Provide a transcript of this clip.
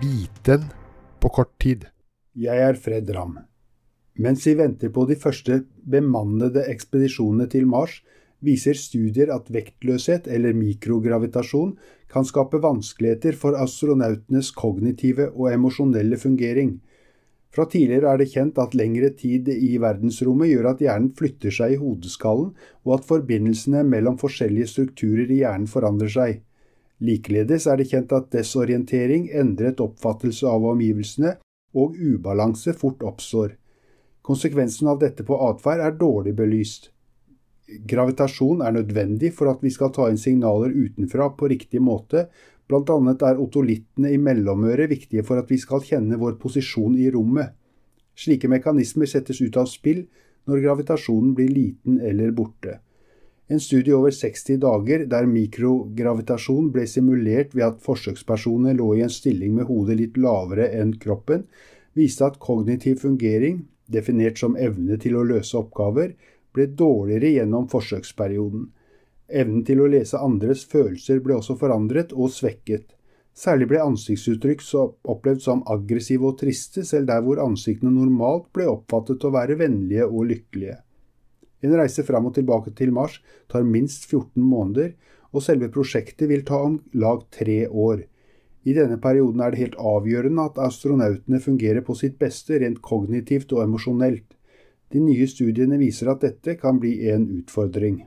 viten på kort tid. Jeg er Fred Ramm. Mens vi venter på de første bemannede ekspedisjonene til Mars, viser studier at vektløshet eller mikrogravitasjon kan skape vanskeligheter for astronautenes kognitive og emosjonelle fungering. Fra tidligere er det kjent at lengre tid i verdensrommet gjør at hjernen flytter seg i hodeskallen, og at forbindelsene mellom forskjellige strukturer i hjernen forandrer seg. Likeledes er det kjent at desorientering, endret oppfattelse av omgivelsene og ubalanse fort oppstår. Konsekvensen av dette på atferd er dårlig belyst. Gravitasjon er nødvendig for at vi skal ta inn signaler utenfra på riktig måte, blant annet er otolittene i mellomøret viktige for at vi skal kjenne vår posisjon i rommet. Slike mekanismer settes ut av spill når gravitasjonen blir liten eller borte. En studie over 60 dager der mikrogravitasjon ble simulert ved at forsøkspersonene lå i en stilling med hodet litt lavere enn kroppen, viste at kognitiv fungering, definert som evne til å løse oppgaver, ble dårligere gjennom forsøksperioden. Evnen til å lese andres følelser ble også forandret og svekket. Særlig ble ansiktsuttrykk opplevd som aggressive og triste, selv der hvor ansiktene normalt ble oppfattet å være vennlige og lykkelige. En reise fram og tilbake til Mars tar minst 14 måneder, og selve prosjektet vil ta om lag tre år. I denne perioden er det helt avgjørende at astronautene fungerer på sitt beste rent kognitivt og emosjonelt. De nye studiene viser at dette kan bli en utfordring.